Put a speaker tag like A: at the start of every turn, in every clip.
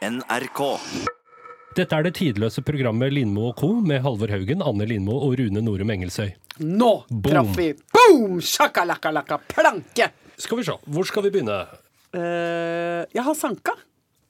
A: NRK.
B: Dette er det tidløse programmet Lindmo og co. med Halvor Haugen, Anne Lindmo og Rune Norum Engelsøy.
C: Nå
B: Boom.
C: traff vi boom! Sjakalakkalakka planke!
B: Skal vi se, hvor skal vi begynne?
C: Uh, jeg har sanka.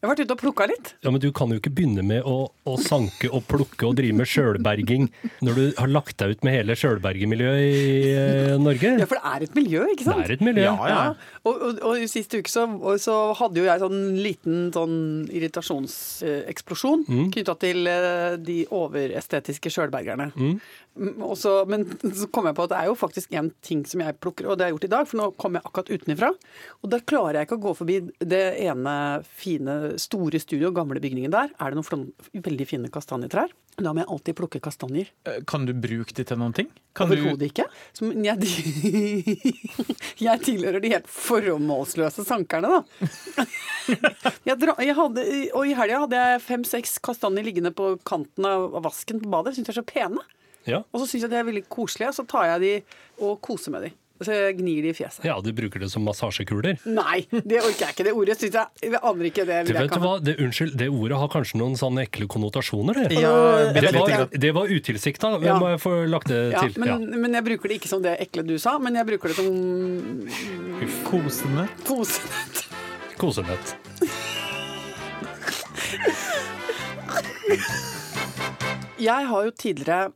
C: Jeg har vært ute og plukka litt.
B: Ja, men Du kan jo ikke begynne med å, å sanke og plukke og drive med sjølberging når du har lagt deg ut med hele sjølbergermiljøet i eh, Norge.
C: Ja, for det er et miljø, ikke sant?
B: Det er et miljø.
D: Ja, ja.
C: Og, og, og i siste uke så, så hadde jo jeg sånn liten sånn irritasjonseksplosjon
B: Mm.
C: knytta til eh, de overestetiske sjølbergerne.
B: Mm.
C: Mm, og så- men så kom jeg på at det er jo faktisk en ting som jeg plukker, og det har jeg gjort i dag, for nå kom jeg akkurat utenifra. Og da klarer jeg ikke å gå forbi det ene fine, store studioet, gamle bygningen der. Er det noen veldig fine kastanjetrær? Da må jeg alltid plukke kastanjer.
D: Eh, Kan du bruke de til noen ting? Overhodet du,
C: ikke. Jeg, jeg tilhører de helt formålsløse sankerne, da. Jeg dra, jeg hadde, og i helga hadde jeg fem-seks kastanjer liggende på kanten av vasken på badet. Syns jeg er så pene.
B: Ja.
C: Og så syns jeg de er veldig koselige, så tar jeg de og koser med de. Så jeg gnir de i fjeset.
B: ja, du bruker det som massasjekuler.
C: Nei, det orker jeg ikke. Det ordet syns jeg Jeg aner ikke det. Jeg
B: vet du hva, det, Unnskyld, det ordet har kanskje noen sånne ekle konnotasjoner, det.
D: Ja,
B: Det var, det var utilsikta.
C: Ja.
B: Må jeg få lagt det
C: Ja,
B: til?
C: men, men jeg bruker det ikke som det ekle du sa, men jeg bruker det som
D: Kosende.
C: kosenett.
B: Kosenett.
C: Jeg har jo tidligere,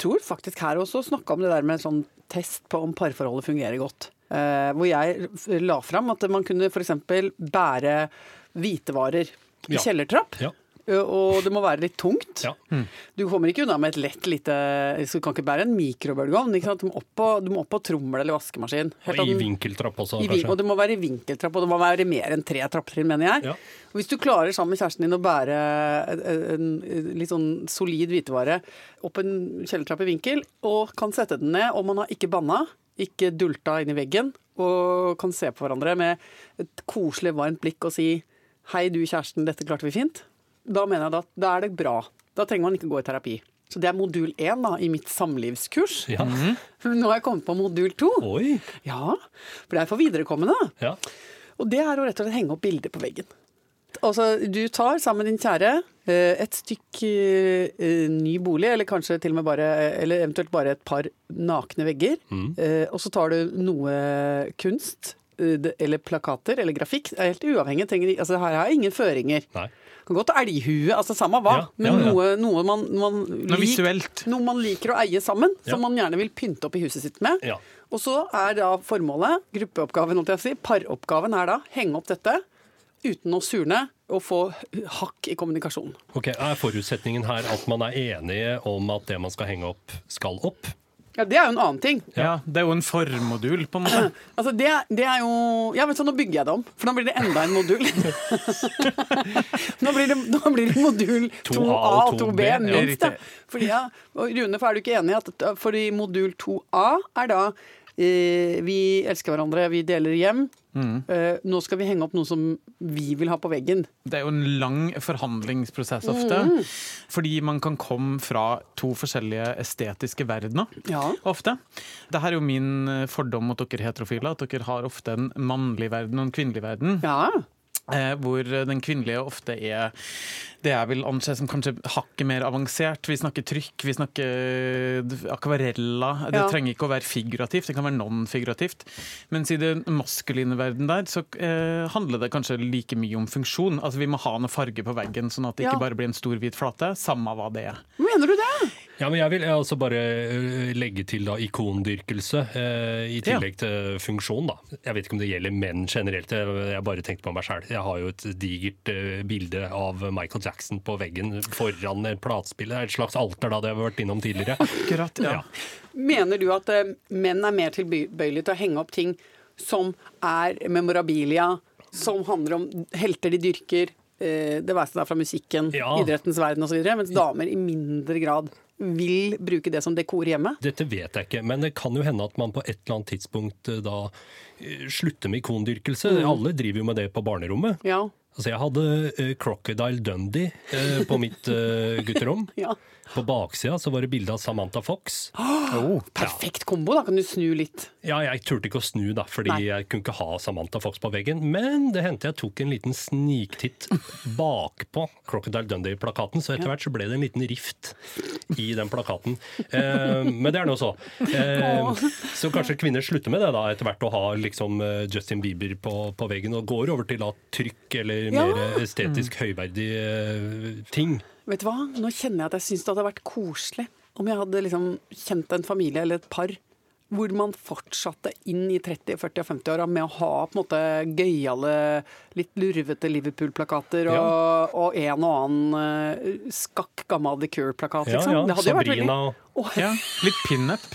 C: tror faktisk her også, snakka om det der med en sånn test på om parforholdet fungerer godt. Eh, hvor jeg la fram at man kunne f.eks. bære hvitevarer i
B: Ja.
C: kjellertrapp.
B: Ja.
C: Og det må være litt tungt.
B: Ja.
C: Du kommer ikke unna med et lett lite du kan ikke bære en mikrobølgeovn. Du må opp på, du må opp på trommel eller vaskemaskin. Helt
B: Og i vinkeltrapp også,
C: i
B: kanskje.
C: og det må være i vinkeltrapp, og det må være mer enn tre trappetrinn, mener jeg.
B: Ja.
C: Hvis du klarer sammen med kjæresten din å bære en, en litt sånn solid hvitevare opp en kjellertrapp i vinkel, og kan sette den ned, og man har ikke banna, ikke dulta inn i veggen, og kan se på hverandre med et koselig, varmt blikk og si 'hei, du kjæresten, dette klarte vi fint', da mener jeg at da er det bra. Da trenger man ikke gå i terapi. Så det er modul én i mitt samlivskurs.
B: Ja.
C: Nå har jeg kommet på modul to.
B: Oi!
C: Ja, for det er for viderekommende.
B: Ja.
C: Og det er å rett og slett henge opp bilder på veggen. Altså, du tar sammen med din kjære eh, et stykk eh, ny bolig, eller kanskje til og med bare Eller eventuelt bare et par nakne vegger. Mm. Og så tar du noe kunst, eh, eller plakater, eller grafikk. Det er helt uavhengig. Trenger, altså, her har jeg ingen føringer.
B: Nei.
C: Kan godt elghue, altså samme hva.
B: Ja,
C: Men
B: ja, ja.
C: noe, noe man, man
D: Noe
C: lik- noe man liker å eie sammen, som man gjerne vil pynte opp i huset sitt med.
B: Ja.
C: Og så er da formålet, gruppeoppgaven, si, paroppgaven er da henge opp dette uten å surne og få hakk i kommunikasjonen.
B: Ok, Er forutsetningen her at man er enige om at det man skal henge opp, skal opp?
C: Ja, det er jo en annen ting.
D: Ja, det er jo en formodul, på en måte.
C: Altså, det, det er jo Ja, men du, nå bygger jeg det om, for nå blir det enda en modul. nå, blir det, nå blir det modul 2A og 2B,
B: Ja,
C: minst.
D: Riktig.
C: Fordi, ja, Rune, for er du ikke enig i at fordi modul 2A er da vi elsker hverandre, vi deler hjem. Eh, nå skal vi henge opp noe som vi vil ha på veggen.
D: Det er jo en lang forhandlingsprosess ofte. Fordi man kan komme fra to forskjellige estetiske verdener.
C: Ja.
D: Ofte. Dette er jo min eh, fordom mot dere heterofile, at dere har ofte en mannlig verden og en kvinnelig verden.
C: Ja.
D: Eh, hvor den kvinnelige ofte er det jeg vil anse som kanskje hakket mer avansert. Vi snakker trykk, vi snakker eh, akvareller. Det
C: Ja.
D: trenger ikke å være figurativt, det kan være non-figurativt. Mens i den maskuline verden der, så eh, handler det kanskje like mye om funksjon. Altså Vi må ha noe farge på veggen, sånn at det
C: Ja.
D: ikke bare blir en stor hvit flate. Samme hva det er.
C: Mener du det?
B: Ja, men Jeg vil altså bare øh, legge til da ikondyrkelse, eh, i tillegg til funksjon. da. Jeg vet ikke om det gjelder menn generelt, jeg bare tenkte på meg sjøl. Jeg har jo et digert eh, bilde av Michael Jackson på veggen foran en platespiller. Er et slags alter, da, det har vi vært innom tidligere.
D: Akkurat, ja.
B: Ja.
C: Mener du at eh, menn er mer tilbøyelige til å henge opp ting som er memorabilia, som handler om helter de dyrker, eh, det være seg fra musikken,
B: Ja.
C: idrettens verden osv., mens damer i mindre grad vil bruke det som dekor hjemme?
B: Dette vet jeg ikke, men det kan jo hende at man på et eller annet tidspunkt eh, da eh, slutter med ikondyrkelse. Alle driver jo med det på barnerommet.
C: Ja.
B: Altså, jeg hadde eh, Crocodile Dundee på mitt gutterom.
C: Ja.
B: På baksida så var det bilde av Samantha Fox.
D: Oh.
C: Perfekt kombo, da kan du snu litt.
B: Ja, jeg turte ikke å snu, da, fordi
C: Nei.
B: jeg kunne ikke ha Samantha Fox på veggen. Men det hendte jeg tok en liten sniktitt bakpå Crocodile Dundee-plakaten, så etter hvert så ble det en liten rift i den plakaten. Eh, men det er nå så. Eh, så kanskje kvinner slutter med det da, etter hvert å ha liksom eh, Justin Bieber på, på veggen, og går over til da trykk eller
C: Ja.
B: mer estetisk høyverdig eh, ting.
C: Vet du hva? Nå kjenner jeg at jeg syns det hadde vært koselig om jeg hadde liksom kjent en familie eller et par hvor man fortsatte inn i 30-, 40- og 50-åra med å ha på en måte gøyale, litt lurvete Liverpool-plakater og, og en og annen eh, skakk gammel The Cure-plakat,
B: Ja,
C: liksom.
B: ja, Sabrina
C: veldig
B: og
D: Ja, litt pinup.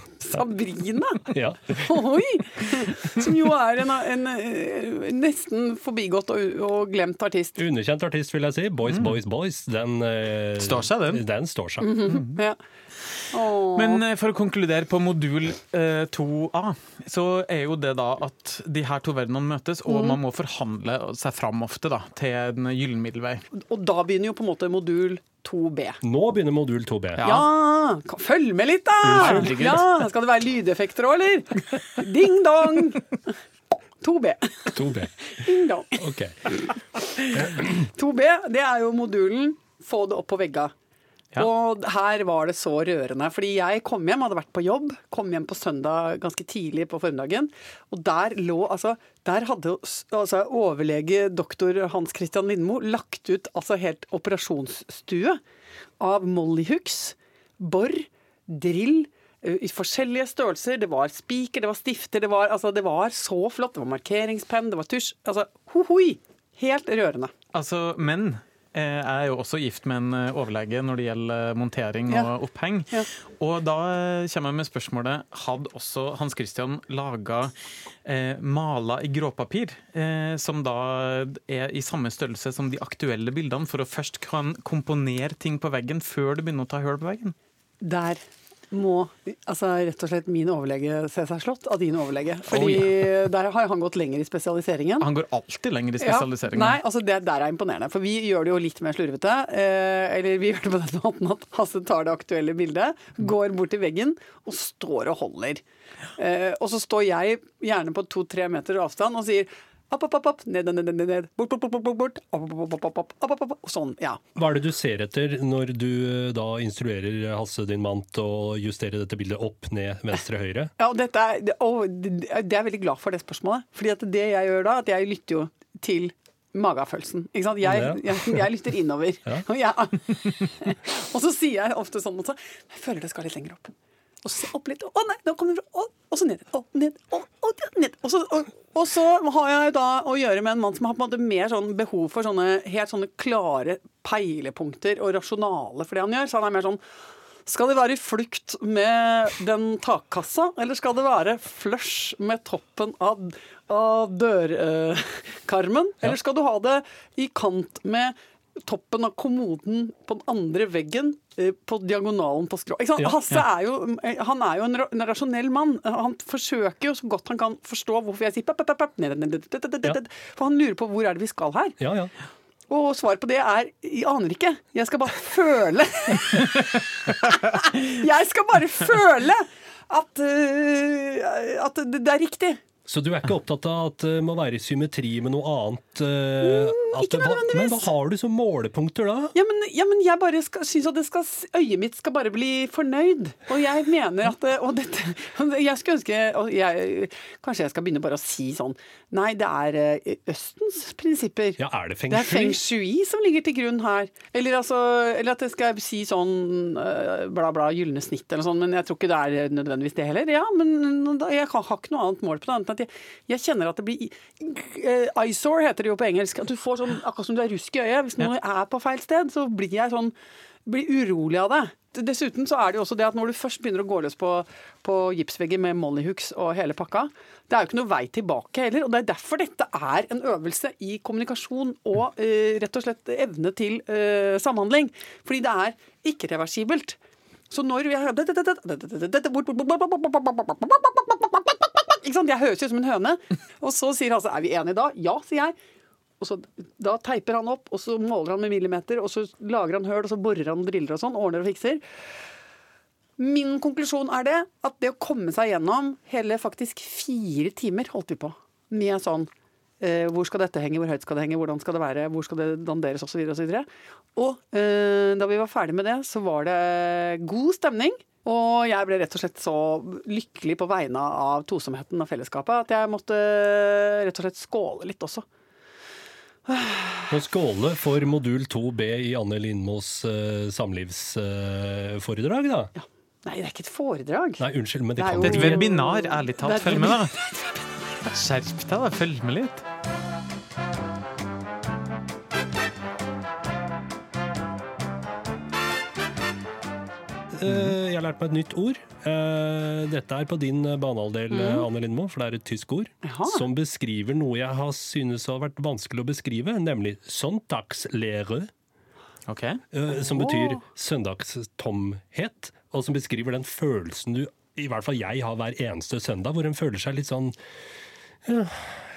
C: Sabrina!
B: ja.
C: Oi! Som jo er en, en eh, nesten forbigått og, og glemt artist.
B: Underkjent artist, vil jeg si. Boys, boys, boys. Den eh,
D: Står seg, den.
B: Den står seg.
C: Ja. Åh.
D: Men eh, for å konkludere på modul eh, 2A, så er jo det da at de her to verdenene møtes, og man må forhandle seg fram ofte da, til en gyllen middelvei.
C: Og da begynner jo på en måte modul 2B.
B: Nå begynner modul 2B.
D: Ja.
C: Ja! Følg med litt, da!
D: Herregud.
C: Ja, Skal det være lydeffekter òg, eller? Ding dong! 2B.
B: 2B.
C: Ding dong.
B: Ok.
C: 2B, det er jo modulen få det opp på vegga.
D: Ja.
C: Og her var det så rørende. Fordi jeg kom hjem, hadde vært på jobb, kom hjem på søndag ganske tidlig på formiddagen. Og der lå altså Der hadde altså, overlege doktor Hans Christian Lindmo lagt ut altså helt operasjonsstue av mollyhooks, bor, drill. I forskjellige størrelser. Det var spiker, det var stifter, det var, altså, det var så flott. Det var markeringspenn, det var tusj. Altså, ho-hoi! Helt rørende.
D: Altså, men jeg er jo også gift med en eh, overlege når det gjelder montering
C: Ja.
D: og oppheng.
C: Ja.
D: Og da eh, kommer jeg med spørsmålet Hadde også Hans Christian laga eh, maler i gråpapir, eh, som da er i samme størrelse som de aktuelle bildene, for å først kan komponere ting på veggen før du begynner å ta hull på veggen?
C: Der må altså rett og slett min overlege se seg slått av din overlege. Fordi der har han gått lenger i spesialiseringen.
D: Han går alltid lenger i
C: Ja,
D: spesialiseringen.
C: nei, altså det der er imponerende. For vi gjør det jo litt mer slurvete. Eh, eller vi gjør det på den måten at Hasse tar det aktuelle bildet, går bort til veggen og står og holder. Eh, og så står jeg gjerne på to-tre meter avstand og sier opp, opp, opp, opp. Ned, ned, ned, ned. Bort, bort, bort. bort, bort. Opp, opp, opp, opp, opp, opp, opp, opp. Sånn, ja.
B: Hva er det du ser etter når du eh, da instruerer Hasse din mann til å justere dette bildet opp, ned, venstre, høyre?
C: Ja, og dette er, og det er veldig glad for det spørsmålet. Fordi at det jeg gjør da, at jeg lytter jo til magefølelsen. Ikke sant? Jeg, jeg, jeg lytter innover.
B: Ja.
C: Og, jeg, og, så sier jeg ofte sånn også Jeg føler det skal litt lenger opp. Og så opp litt. Å nei, nå kommer den fra. Og, så ned. Og ned. Og, og ned. Og så, og, og så har jeg da å gjøre med en mann som har på en måte mer sånn behov for sånne helt sånne klare peilepunkter og rasjonale for det han gjør. Så han er mer sånn skal det være i flukt med den takkassa, eller skal det være flush med toppen av, av dørkarmen? Eller skal du ha det i kant med toppen av kommoden på den andre veggen eh, på diagonalen på skrå?
B: Ja,
C: Hasse er jo, eh, han er jo en, rasjonell mann. Han forsøker jo så godt han kan forstå hvorfor jeg sier pep, pep, pep, ned, ned, ned, ned. For han lurer på hvor er det vi skal her.
B: Ja, ja.
C: Og svaret på det er jeg aner ikke. Jeg skal bare føle. jeg skal bare føle at, uh, at det, det er riktig.
B: Så du er ikke opptatt av at det må være i symmetri med noe annet? Mm, at
C: ikke nødvendigvis.
B: Men hva har du som målepunkter da?
C: Ja, men, ja, men jeg bare syns at det skal, øyet mitt skal bare bli fornøyd. Og jeg mener at Og dette Jeg skulle ønske jeg, Kanskje jeg skal begynne bare å si sånn Nei, det er eh, Østens prinsipper.
B: Ja, er det feng shui?
C: Det er feng
B: shui?
C: som ligger til grunn her. Eller, altså, eller at jeg skal si sånn eh, bla, bla, gylne snitt eller sånn, men jeg tror ikke det er nødvendigvis det heller. Ja, men jeg har har ikke noe annet mål på det, annet enn at jeg, jeg kjenner at det blir uh, Eyesore heter det jo på engelsk. At du får sånn, akkurat som du er rusk i øyet. Hvis noe er på feil sted, så blir jeg sånn blir urolig av det. Dessuten så er det jo også det at når du først begynner å gå løs på, på gipsvegger med mollyhooks og hele pakka, det er jo ikke noe vei tilbake heller. Og det er derfor dette er en øvelse i kommunikasjon og eh, rett og slett evne til eh, samhandling. Fordi det er ikke reversibelt. Så når vi har ikke sant? Jeg høres ut som en høne. Og så sier han så, er vi enige da? Ja, sier jeg. Og så, da teiper han opp, og så måler han med millimeter, og så lager han høl, og så borer han og driller og sånn. Ordner og fikser. Min konklusjon er det at det å komme seg gjennom hele faktisk fire timer holdt vi på med sånn eh, hvor skal dette henge, hvor høyt skal det henge, hvordan skal det være, hvor skal det danderes osv. Og, så videre, og, og eh, da vi var ferdig med det, så var det god stemning. Og jeg ble rett og slett så lykkelig på vegne av tosomheten og fellesskapet at jeg måtte rett og slett skåle litt også.
B: Og skåle for modul 2B i Anne Lindmos uh, samlivsforedrag, uh, da.
C: Ja. Nei, det er ikke et foredrag.
B: Nei, unnskyld, men det,
C: Det er
B: kan
C: jo-
D: Det er et webinar, ærlig talt. Følg med, da. Skjerp deg, da. Følg med litt.
B: Jeg har lært meg et nytt ord. Eh, Dette er på din banehalvdel, eh, Anne Lindmo, for det er et tysk ord.
C: Jaha.
B: Som beskriver noe jeg har synes har vært vanskelig å beskrive, nemlig søndagslære.
D: Ok.
B: eh, Som betyr søndagstomhet, og som beskriver den følelsen du, i hvert fall jeg, har hver eneste søndag, hvor en føler seg litt sånn ja,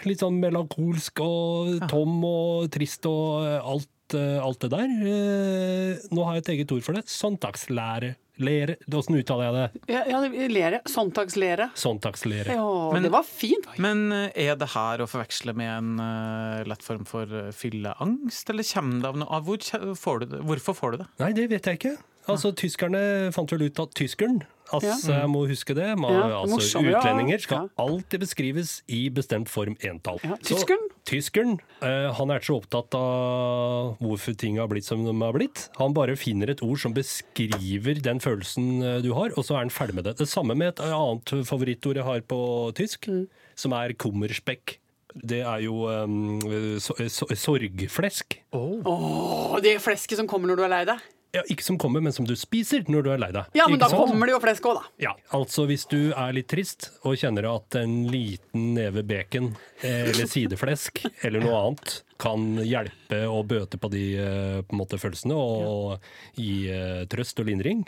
B: Litt sånn melankolsk og tom og trist og eh, alt, eh, alt det der. Eh, Nå har jeg et eget ord for det. Søndagslære. Lere. Åssen uttaler jeg det?
C: Ja, ja, lere. Sonntagslere.
B: Sonntagslere.
C: Ja,
D: Men-
C: det var fint.
D: Men eh, er det her å forveksle med en uh, lett form for eh, fylleangst, eller kommer det av noe hvor får du det? Hvorfor får du det?
B: Nei, det vet jeg ikke. Altså, Tyskerne fant vel ut at tyskeren, altså, jeg må huske det, Man,
C: Ja,
B: altså
C: morsommere, ja.
B: utlendinger skal alltid beskrives i bestemt form entall.
C: Ja,
B: Så
C: tyskeren?
B: tyskeren, eh, han er ikke så opptatt av hvorfor ting har blitt som de har blitt. Han bare finner et ord som beskriver den følelsen eh, du har, og så er han ferdig med det. Det samme med et annet favorittord jeg har på tysk,
C: Mm.
B: som er kummerspekk. Det er jo um, so, so, sorgflesk.
C: Åh, det flesket som kommer når du er lei deg.
B: Ja, ikke som kommer, men som du spiser når du er lei deg.
C: Ja, men
B: Ikke
C: da
B: sant?
C: kommer det jo flesk òg, da.
B: Ja, altså hvis du er litt trist og kjenner at en liten neve bacon eh, eller sideflesk eller noe annet kan hjelpe å bøte på de eh, på en måte, følelsene og gi uh, trøst og lindring,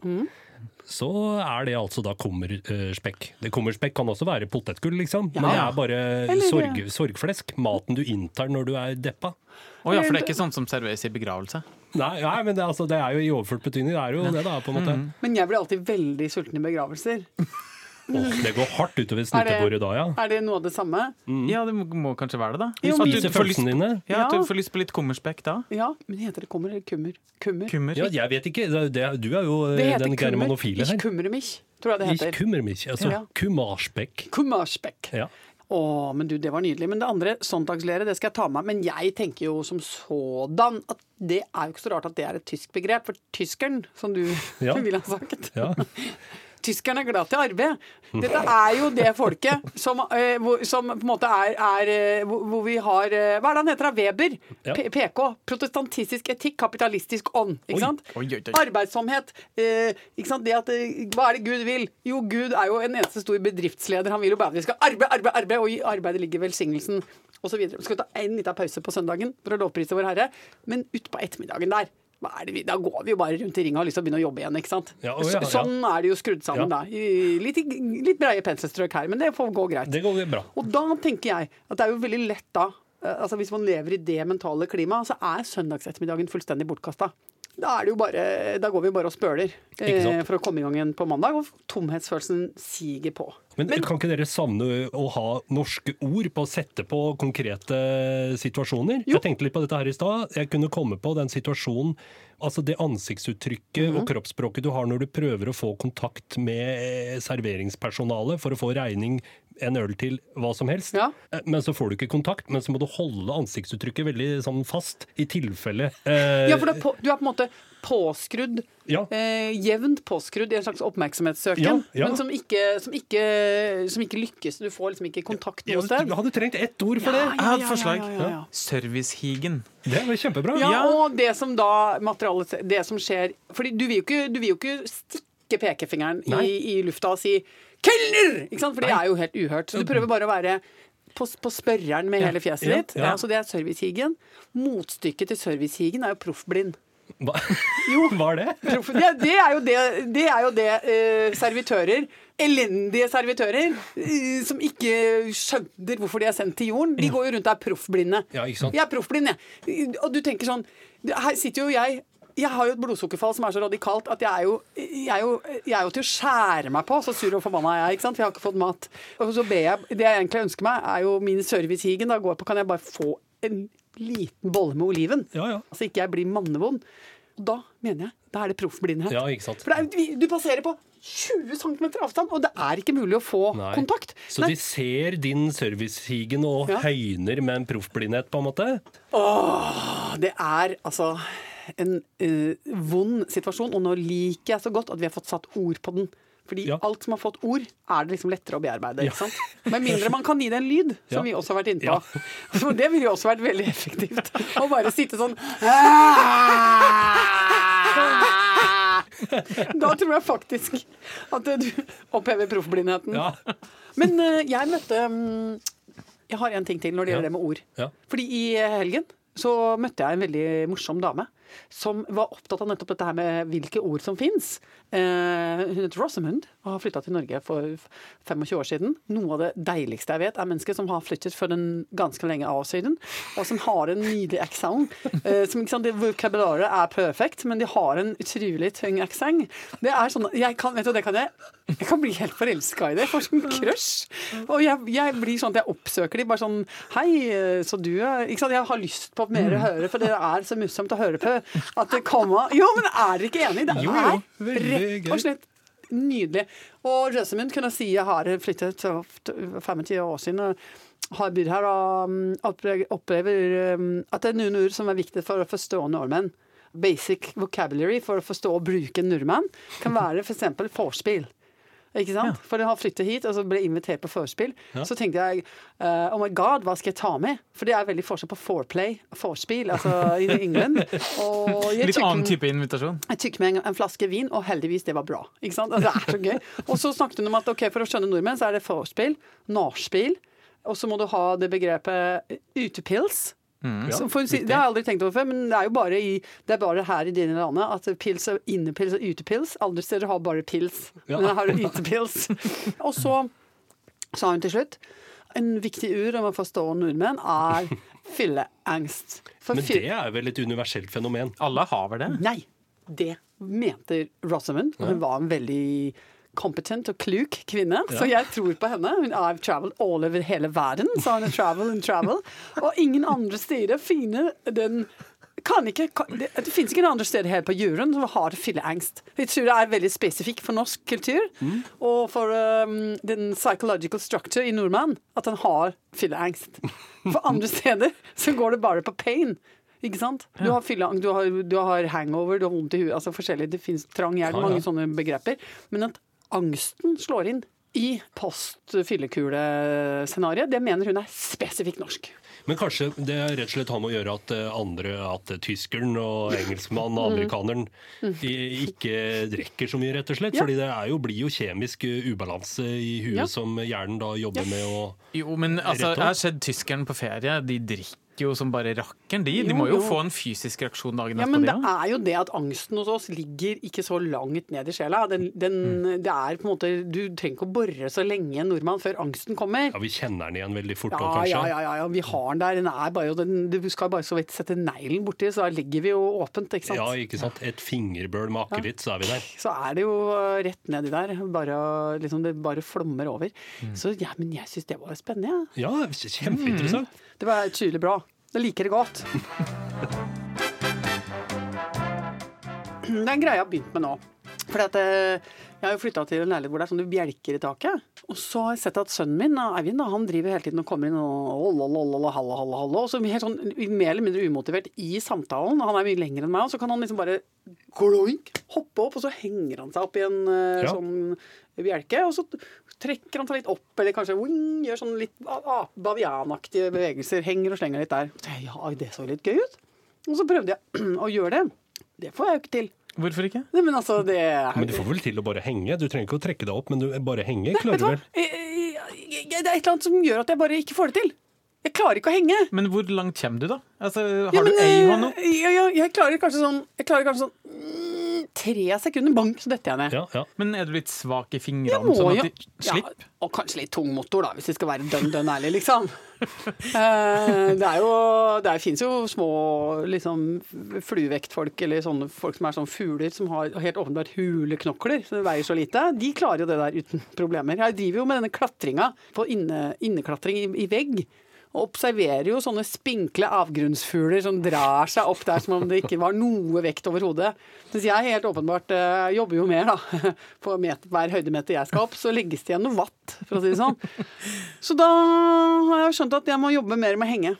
B: så er det altså da kummerspekk. Det Kummerspekk kan også være potetgull, liksom, men det er bare
C: Eller-
B: sorg, sorgflesk. Maten du inntar når du er deppa.
D: Å ja, for det er ikke sånn som serveres i begravelse?
B: Nei, nei men det, altså, det er jo i overført betydning. Det er jo det, da, på en måte.
C: Men jeg blir alltid veldig sulten i begravelser.
B: Åh, det går hardt utover
C: Er det-
B: snittebordet da, ja.
C: Er det noe av det samme?
D: Ja, det må, må kanskje være det, da.
C: Jo,
D: At du får lyst-
B: dine.
D: Ja, at
C: Ja.
D: du får lyst på litt kummerspekk da.
C: Ja, men heter det kummer eller kummer? Kummer.
D: Kummer.
B: Ja, jeg vet ikke. Det, det, du er jo
C: Det
B: eh,
C: heter
B: den
C: kummer.
B: germanofile
C: Ikke
B: her.
C: kummermich, tror jeg det
B: Ikke
C: heter.
B: kummermich, altså
C: Ja.
B: kummerspekk.
C: Kummerspekk.
B: Ja.
C: Å, men du, det var nydelig. Men det andre, søndagslære, det skal jeg ta med meg. Men jeg tenker jo som sådan at det er jo ikke så rart at det er et tysk begrep. For tyskeren, som du
B: Ja.
C: ville ha sagt
B: Ja.
C: Tyskerne er glad til arbeid. Dette er jo det folket som, eh, hvor, som på en måte er, er eh, hvor, hvor vi har eh, Hva er det han heter? Weber?
B: Ja.
C: PK. Protestantistisk etikk, kapitalistisk ånd. Ikke sant?
D: Oi, oi, oi.
C: Arbeidsomhet. Eh, ikke sant? Det at, eh, hva er det Gud vil? Jo, Gud er jo en eneste stor bedriftsleder. Han vil jo bare at vi skal arbeide, arbeide, arbeide, og i arbeidet ligger velsignelsen osv. Vi skal ta en liten pause på søndagen for å lovprise Vår Herre, men utpå ettermiddagen der er vi, Da går vi jo bare rundt i ringa og har lyst til å begynne å jobbe igjen. ikke sant?
B: Ja, ja,
C: ja, Sånn er det jo skrudd sammen, da. I, litt, litt breie penselstrøk her, men det får gå greit.
B: Det går bra.
C: Og da tenker jeg at det er jo veldig lett da eh, altså Hvis man lever i det mentale klimaet, så er søndagsettermiddagen fullstendig bortkasta. Da, bare, da går vi bare og spøler eh, for å komme i gang igjen på mandag, og tomhetsfølelsen siger på.
B: Men, kan ikke dere savne å ha norske ord på å sette på konkrete situasjoner?
C: Jo.
B: Jeg tenkte litt på dette her i stad. Jeg kunne komme på den situasjonen Altså det ansiktsuttrykket
C: Mhm.
B: og kroppsspråket du har når du prøver å få kontakt med eh, serveringspersonalet for å få regning, en øl til, hva som helst.
C: Ja.
B: Eh, Men så får du ikke kontakt, men så må du holde ansiktsuttrykket veldig sånn fast, i tilfelle eh,
C: Ja, for det er på, du er på en måte påskrudd,
B: Ja.
C: eh, jevnt påskrudd i en slags oppmerksomhetssøken,
B: Ja, ja.
C: men som ikke, som, ikke, som ikke lykkes. Du får liksom ikke kontakt noe sted.
B: Du hadde trengt ett ord for det!
D: Jeg har et forslag.
C: Ja, ja, ja.
D: Servicehigen.
B: Det var kjempebra.
C: Ja,
D: Ja.
C: og det som da materialet, det som skjer Fordi du vil jo ikke, du vil jo ikke stikke pekefingeren i, i lufta og si 'kelner!' Ikke sant? For det er jo helt uhørt. Så du prøver bare å være på, på spørreren med hele fjeset
B: ja,
C: ditt.
B: ja.
C: Så det er servicehigen. Motstykket til servicehigen er jo proffblind.
B: Hva,
C: Jo.
B: Hva er det?
C: Proff- Det, det er jo det, det, er jo det uh, servitører Elendige servitører eh, som ikke skjønner hvorfor de er sendt til jorden. De går jo rundt og er proffblinde.
B: Ja?
C: Jeg er proffblind, jeg. Og du tenker sånn Her sitter jo jeg jeg har jo et blodsukkerfall som er så radikalt at jeg er jo, jeg er jo, jeg er jo til å skjære meg på. Så sur og forbanna er jeg, ikke sant? for jeg har ikke fått mat. Og så ber jeg Det jeg egentlig ønsker meg, er jo min servicehigen. Da går jeg på Kan jeg bare få en liten bolle med oliven?
B: Ja, ja.
C: Altså ikke jeg blir mannevond. Og da mener jeg da er det proffblindhet.
B: Ja, ikke sant.
C: For det er, du passerer på 20 cm avstand, og det er ikke mulig å få
B: Nei.
C: kontakt.
B: Så
C: Nei.
B: de ser din servicehigen og
C: Ja.
B: høyner med en proffblindhet, på en måte?
C: Åh, Det er altså en uh, vond situasjon, og nå liker jeg så godt at vi har fått satt ord på den. Fordi
B: Ja.
C: alt som har fått ord, er det liksom lettere å bearbeide. Ikke sant? Med mindre man kan gi det en lyd, som
B: Ja.
C: vi også har vært inne på. For det ville jo også vært veldig effektivt. Å bare sitte sånn Da tror jeg faktisk at du opphever proffblindheten. Men eh, jeg møtte mm, Jeg har en ting til når det gjelder det med ord. Fordi i helgen så møtte jeg en veldig morsom dame som var opptatt av nettopp dette her med hvilke ord som fins. Eh, hun heter Rosamund og har flytta til Norge for 25 år siden. Noe av det deiligste jeg vet, er mennesker som har flyttet for den ganske lenge av siden, og som har en nydelig aksent. Eh, som, sant, det Vokabularet er perfekt, men de har en utrolig tung aksent. Det er sånn jeg kan, vet du, det kan jeg, jeg kan bli helt forelska i det. Får sånn crush. Og jeg, jeg blir sånn at jeg oppsøker de bare sånn Hei, eh, så du er ikke sant? Jeg har lyst på mer å høre, for det er så morsomt å høre på. At det kommer Jo, men er dere ikke enig? Det
B: Jo, jo,
C: rett og slett nydelig. Og Jessamund kunne si jeg har flyttet for 25 år siden. og har bodd her og mm, opplever, mm, at det er noen ord som er viktig for å forstå nordmenn. Basic vocabulary for å forstå og bruke nordmenn kan være f.eks. For vorspiel. Ikke sant? For jeg har flyttet hit og så ble invitert på forspill. Så tenkte jeg uh, oh my god, hva skal jeg ta med? For det er veldig forskjell på foreplay og vorspiel altså i England. Og jeg
D: Litt annen type invitasjon.
C: jeg tok med en, en flaske vin, og heldigvis det var bra. Ikke sant? Altså, det er så gøy. Og så snakket hun om at ok, for å skjønne nordmenn, så er det vorspiel, nachspiel, og så må du ha det begrepet utepils. Så for, det har jeg aldri tenkt over før, men det er jo bare, i, det er bare her i dine landet at pils er innepils og utepils. Andre steder har bare pils,
B: Ja.
C: men har du utepils. og så sa hun til slutt en viktig ur om å forstå nordmenn er fylleangst. For
B: Men
C: fyll-
B: det er vel et universelt fenomen?
D: Alle har vel det?
C: Nei, det mente Rosamund. Og hun var en veldig competent og kluk kvinne, så jeg tror på henne. Hun har traveled all over hele verden, så hun har travel and travel. Og ingen andre steder finner den kan ikke, kan, det, det finnes ikke noen andre steder her på jorden som har fylleangst. Jeg tror det er veldig spesifikk for norsk kultur og for um, den psychological structure i nordmenn at han har fylleangst. For andre steder så går det bare på pain. Ikke sant? Du har, fylleangst, du du har hangover, du har vondt i huet. Altså forskjellig. Det finnes trang hjelp,
B: Ja, ja.
C: mange sånne begreper. Men at angsten slår inn i post-fyllekulescenarioet, det mener hun er spesifikt norsk.
B: Men kanskje det rett og slett har med å gjøre at eh, andre, at tyskeren og engelskmannen og amerikaneren ikke drikker så mye, rett og slett?
C: Ja.
B: Fordi det er jo, blir jo kjemisk eh, ubalanse i huet
C: Ja.
B: som hjernen da jobber med å
D: Jo, men altså, jeg har sett tyskeren på ferie. De drikker jo som bare rakkeren, de. De
C: Jo,
D: må jo
C: jo.
D: få en fysisk reaksjon dagen
C: Ja, men det
D: ja.
C: er jo det at angsten hos oss ligger ikke så langt ned i sjela. Den, den, Det er på en måte Du trenger ikke å bore så lenge en nordmann før angsten kommer.
B: Ja, vi kjenner den igjen veldig fort òg,
C: Ja,
B: kanskje.
C: ja, ja, ja, ja, vi har den der. Den er bare, den, du skal bare så vidt sette neglen borti, så da ligger vi jo åpent, ikke sant.
B: Ja, ikke sant. Et fingerbøl med akevitt, så er vi der.
C: Så er det jo rett nedi der. Bare, liksom, det bare flommer over.
B: Mm.
C: Så ja, men jeg syns det var spennende. Ja.
B: Ja, kjempeinteressant.
C: Det var tydelig bra. Jeg liker det godt. Det er en greie jeg har begynt med nå. Fordi at eh, Jeg har jo flytta til en leilighet hvor det er sånne bjelker i taket. Og så har jeg sett at sønnen min, Eivind, han driver hele tiden og kommer inn og hallo, hallo, hallo, hallo, og så helt sånn mer eller mindre umotivert i samtalen. Han er mye lenger enn meg, og så kan han liksom bare gloink, hoppe opp, og så henger han seg opp i en eh,
B: Ja.
C: sånn bjelke, og så trekker han seg litt opp, eller kanskje wing, gjør sånn litt bavianaktige bevegelser, henger og slenger litt der. Så jeg, Ja, det så litt gøy ut. Og så prøvde jeg å gjøre det. Det får jeg jo ikke til.
D: Hvorfor ikke?
C: Nei, men altså, det er
B: Men du får vel til å bare henge? Du trenger ikke å trekke deg opp, men du bare henge klarer du vel?
C: Jeg- jeg- jeg- Det er et eller annet som gjør at jeg bare ikke får det til. Jeg klarer ikke å henge.
D: Men hvor langt kommer du, da? Altså, har
C: Ja, men,
D: du ei
C: eh,
D: hånd opp?
C: Ja, ja, jeg klarer kanskje sånn, jeg klarer kanskje sånn tre sekunder, bang, så detter jeg ned.
B: Ja, ja.
D: Men er du litt svak i
C: Jeg
D: fingrene,
C: må
D: sånn at du slipp?
C: Ja, og kanskje litt tung motor, da, hvis vi skal være dønn dønn ærlig, liksom. Eh, det er jo Det fins jo små liksom fluevektfolk, eller sånne folk som er sånn fugler, som har helt åpenbart huleknokler, som veier så lite. De klarer jo det der uten problemer. Jeg driver jo med denne klatringa på inne, inneklatring i, i vegg. Og observerer jo sånne spinkle avgrunnsfugler som drar seg opp der som om det ikke var noe vekt over hodet. Mens jeg helt åpenbart eh, jobber jo mer, da. På meter, hver høydemeter jeg skal opp, så legges det igjen noe watt, for å si det sånn. Så da har jeg skjønt at jeg må jobbe mer med henge.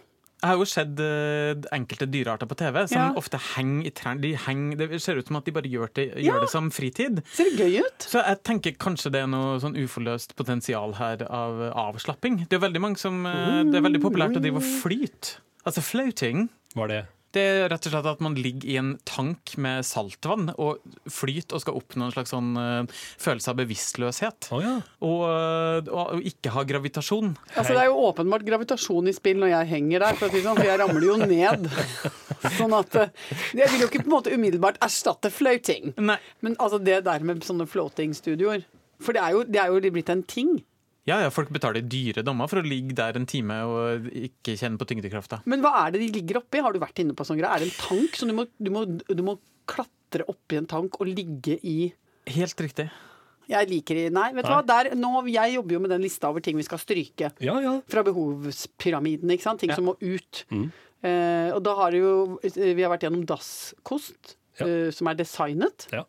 D: Jeg har jo sett eh, enkelte dyrearter på TV som
C: Ja.
D: ofte henger i trær. De henger, det ser ut som at de bare gjør det,
C: Ja.
D: det som fritid.
C: Ser det gøy ut?
D: Så jeg tenker kanskje det er noe sånn uforløst potensial her av avslapping. Det er veldig mange som eh, Det er veldig populært å drive og flyte. Altså floating.
B: Var det
D: Det er rett og slett at man ligger i en tank med saltvann og flyter og skal oppnå en slags sånn uh, følelse av bevisstløshet.
B: Oh, ja.
D: Og, eh, og, og ikke ha gravitasjon.
C: Altså, det er jo åpenbart gravitasjon i spill når jeg henger der, for, å si sånn, for jeg ramler jo ned. Sånn at eh, Jeg vil jo ikke på en måte umiddelbart erstatte floating.
D: Nei.
C: Men altså det der med sånne floating-studioer For det er jo, det er jo blitt en ting.
D: Ja, ja, folk betaler dyre dommer for å ligge der en time og ikke kjenne på tyngdekrafta.
C: Men hva er det de ligger oppi? Har du vært inne på sånn greie? Er det en tank som du må, du må, du må klatre oppi en tank og ligge i
D: Helt riktig.
C: Jeg liker det. Nei, vet du hva. Der, nå, jeg jobber jo med den lista over ting vi skal stryke.
B: Ja, ja.
C: Fra behovspyramiden, ikke sant. Ting
D: Ja.
C: som må ut.
B: Mm.
C: Eh, og da har det jo Vi har vært gjennom dasskost,
B: Ja.
C: eh, som er designet.
B: Ja.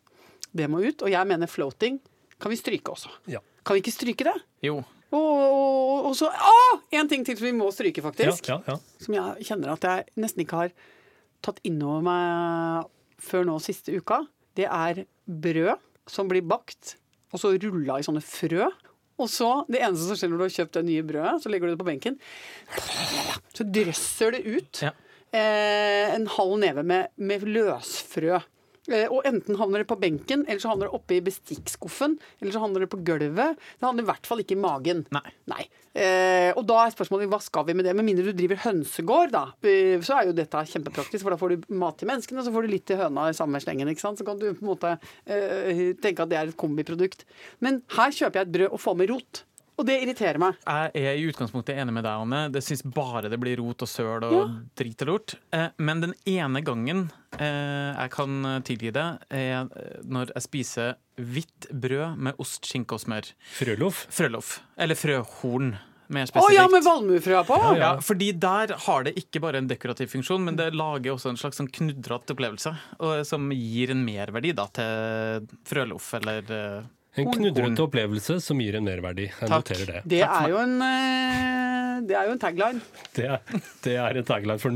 C: Det må ut. Og jeg mener floating kan vi stryke også.
B: Ja.
C: Kan vi ikke stryke det?
D: Jo.
C: Og, og, og så Å! En ting til som vi må stryke,
B: ja,
C: faktisk.
B: ja, ja.
C: Som jeg kjenner at jeg nesten ikke har tatt innover meg før nå siste uka. Det er brød som blir bakt, og så rulla i sånne frø. Og så, Det eneste som skjer når du har kjøpt det nye brødet, så legger du det på benken. Så drøsser det ut
D: Ja.
C: eh, en halv neve med, med løsfrø. Eh, og enten havner det på benken, eller så havner det oppe i bestikkskuffen, eller så havner det på gulvet. Det havner i hvert fall ikke i magen.
D: Nei.
C: Eh, og da er spørsmålet hva skal vi med det? Med mindre du driver hønsegård, da, eh, så er jo dette kjempepraktisk. For da får du mat til menneskene, og så får du litt til høna i samme slengen. ikke sant? Så kan du på en måte eh, tenke at det er et kombiprodukt. Men her kjøper jeg et brød og får med rot. Og det irriterer meg.
D: Jeg er i utgangspunktet enig med deg, Anne. Det syns bare det blir rot og søl og
C: Ja.
D: drit og lort. Eh, Men den ene gangen eh, jeg kan tilgi det, er når jeg spiser hvitt brød med ost, skinke og smør.
B: Frøloff.
D: Frøloff. Eller frøhorn, mer
C: Å
D: spesifikt.
C: ja, med valmuefrøa på!
D: Ja, fordi der har det ikke bare en dekorativ funksjon, men det lager også en slags sånn knudrete opplevelse. Og, som gir en merverdi da, til frøloff eller eh,
B: En knudrete opplevelse som gir en merverdi. Jeg
D: Takk.
B: noterer det.
C: Det er jo en, eh, det er jo en tagline.
B: Det er, det er en tagline for noe.